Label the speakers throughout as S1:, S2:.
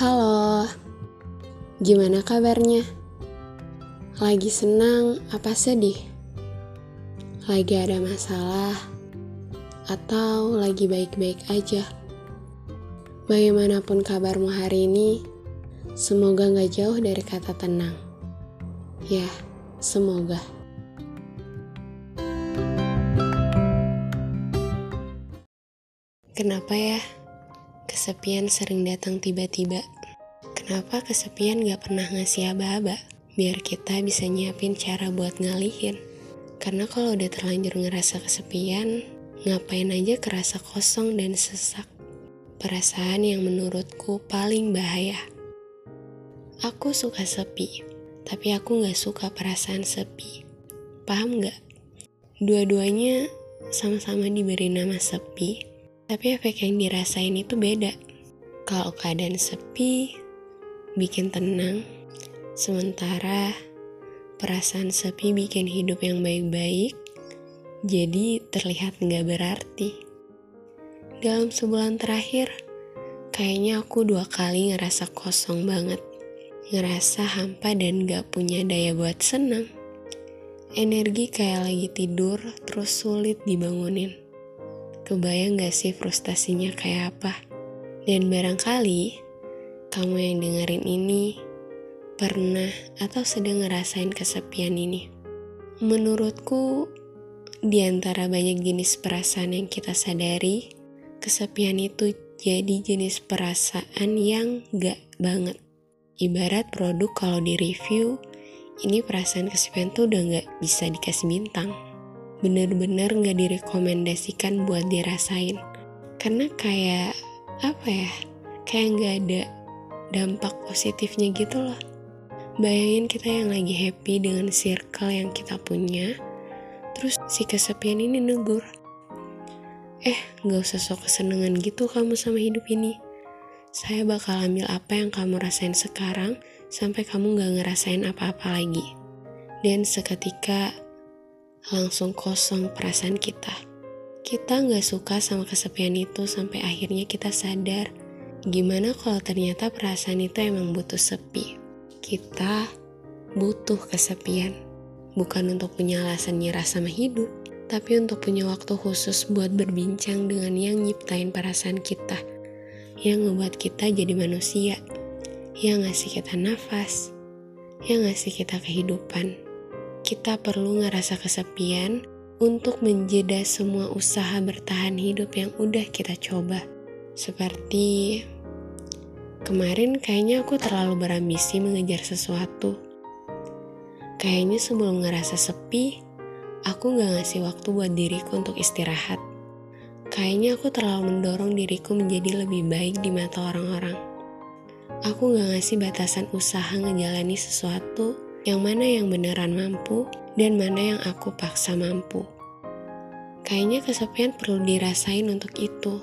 S1: Halo, gimana kabarnya? Lagi senang apa sedih? Lagi ada masalah? Atau lagi baik-baik aja? Bagaimanapun kabarmu hari ini, semoga gak jauh dari kata tenang. Ya, semoga. Kenapa ya? Kesepian sering datang tiba-tiba. Kenapa kesepian gak pernah ngasih aba-aba? Biar kita bisa nyiapin cara buat ngalihin. Karena kalau udah terlanjur ngerasa kesepian, ngapain aja kerasa kosong dan sesak. Perasaan yang menurutku paling bahaya. Aku suka sepi, tapi aku gak suka perasaan sepi. Paham gak? Dua-duanya sama-sama diberi nama sepi, tapi efek yang dirasain itu beda. Kalau keadaan sepi, bikin tenang. Sementara perasaan sepi bikin hidup yang baik-baik, jadi terlihat nggak berarti. Dalam sebulan terakhir, kayaknya aku dua kali ngerasa kosong banget. Ngerasa hampa dan gak punya daya buat senang. Energi kayak lagi tidur, terus sulit dibangunin. Kebayang gak sih frustasinya kayak apa? Dan barangkali kamu yang dengerin ini pernah atau sedang ngerasain kesepian ini. Menurutku, di antara banyak jenis perasaan yang kita sadari, kesepian itu jadi jenis perasaan yang gak banget. Ibarat produk kalau di review, ini perasaan kesepian tuh udah gak bisa dikasih bintang bener-bener gak direkomendasikan buat dirasain. Karena kayak, apa ya, kayak gak ada dampak positifnya gitu loh. Bayangin kita yang lagi happy dengan circle yang kita punya, terus si kesepian ini negur. Eh, gak usah sok kesenangan gitu kamu sama hidup ini. Saya bakal ambil apa yang kamu rasain sekarang, sampai kamu gak ngerasain apa-apa lagi. Dan seketika langsung kosong perasaan kita. Kita nggak suka sama kesepian itu sampai akhirnya kita sadar gimana kalau ternyata perasaan itu emang butuh sepi. Kita butuh kesepian, bukan untuk punya alasan nyerah sama hidup, tapi untuk punya waktu khusus buat berbincang dengan yang nyiptain perasaan kita, yang ngebuat kita jadi manusia, yang ngasih kita nafas, yang ngasih kita kehidupan. Kita perlu ngerasa kesepian untuk menjeda semua usaha bertahan hidup yang udah kita coba. Seperti kemarin kayaknya aku terlalu berambisi mengejar sesuatu. Kayaknya sebelum ngerasa sepi, aku gak ngasih waktu buat diriku untuk istirahat. Kayaknya aku terlalu mendorong diriku menjadi lebih baik di mata orang-orang. Aku gak ngasih batasan usaha ngejalani sesuatu yang mana yang beneran mampu dan mana yang aku paksa mampu. Kayaknya kesepian perlu dirasain untuk itu,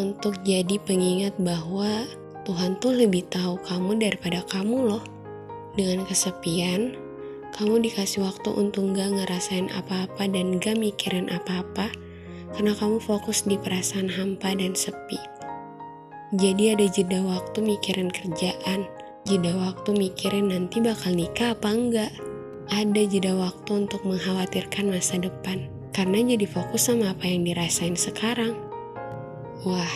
S1: untuk jadi pengingat bahwa Tuhan tuh lebih tahu kamu daripada kamu loh. Dengan kesepian, kamu dikasih waktu untuk gak ngerasain apa-apa dan gak mikirin apa-apa karena kamu fokus di perasaan hampa dan sepi. Jadi ada jeda waktu mikirin kerjaan, jeda waktu mikirin nanti bakal nikah apa enggak. Ada jeda waktu untuk mengkhawatirkan masa depan, karena jadi fokus sama apa yang dirasain sekarang. Wah,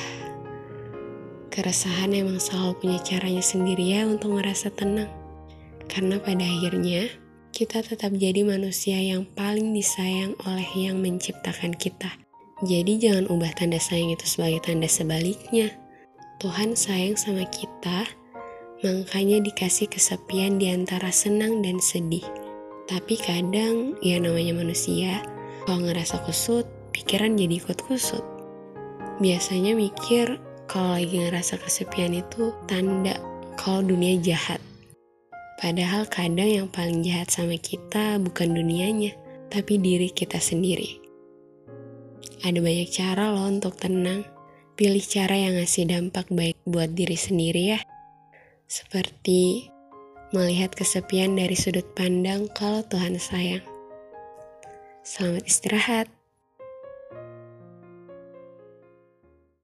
S1: keresahan emang selalu punya caranya sendiri ya untuk merasa tenang. Karena pada akhirnya, kita tetap jadi manusia yang paling disayang oleh yang menciptakan kita. Jadi jangan ubah tanda sayang itu sebagai tanda sebaliknya. Tuhan sayang sama kita, Makanya dikasih kesepian di antara senang dan sedih. Tapi kadang, ya namanya manusia, kalau ngerasa kusut, pikiran jadi ikut kusut. Biasanya mikir kalau lagi ngerasa kesepian itu tanda kalau dunia jahat. Padahal kadang yang paling jahat sama kita bukan dunianya, tapi diri kita sendiri. Ada banyak cara loh untuk tenang. Pilih cara yang ngasih dampak baik buat diri sendiri ya seperti melihat kesepian dari sudut pandang kalau Tuhan sayang. Selamat istirahat.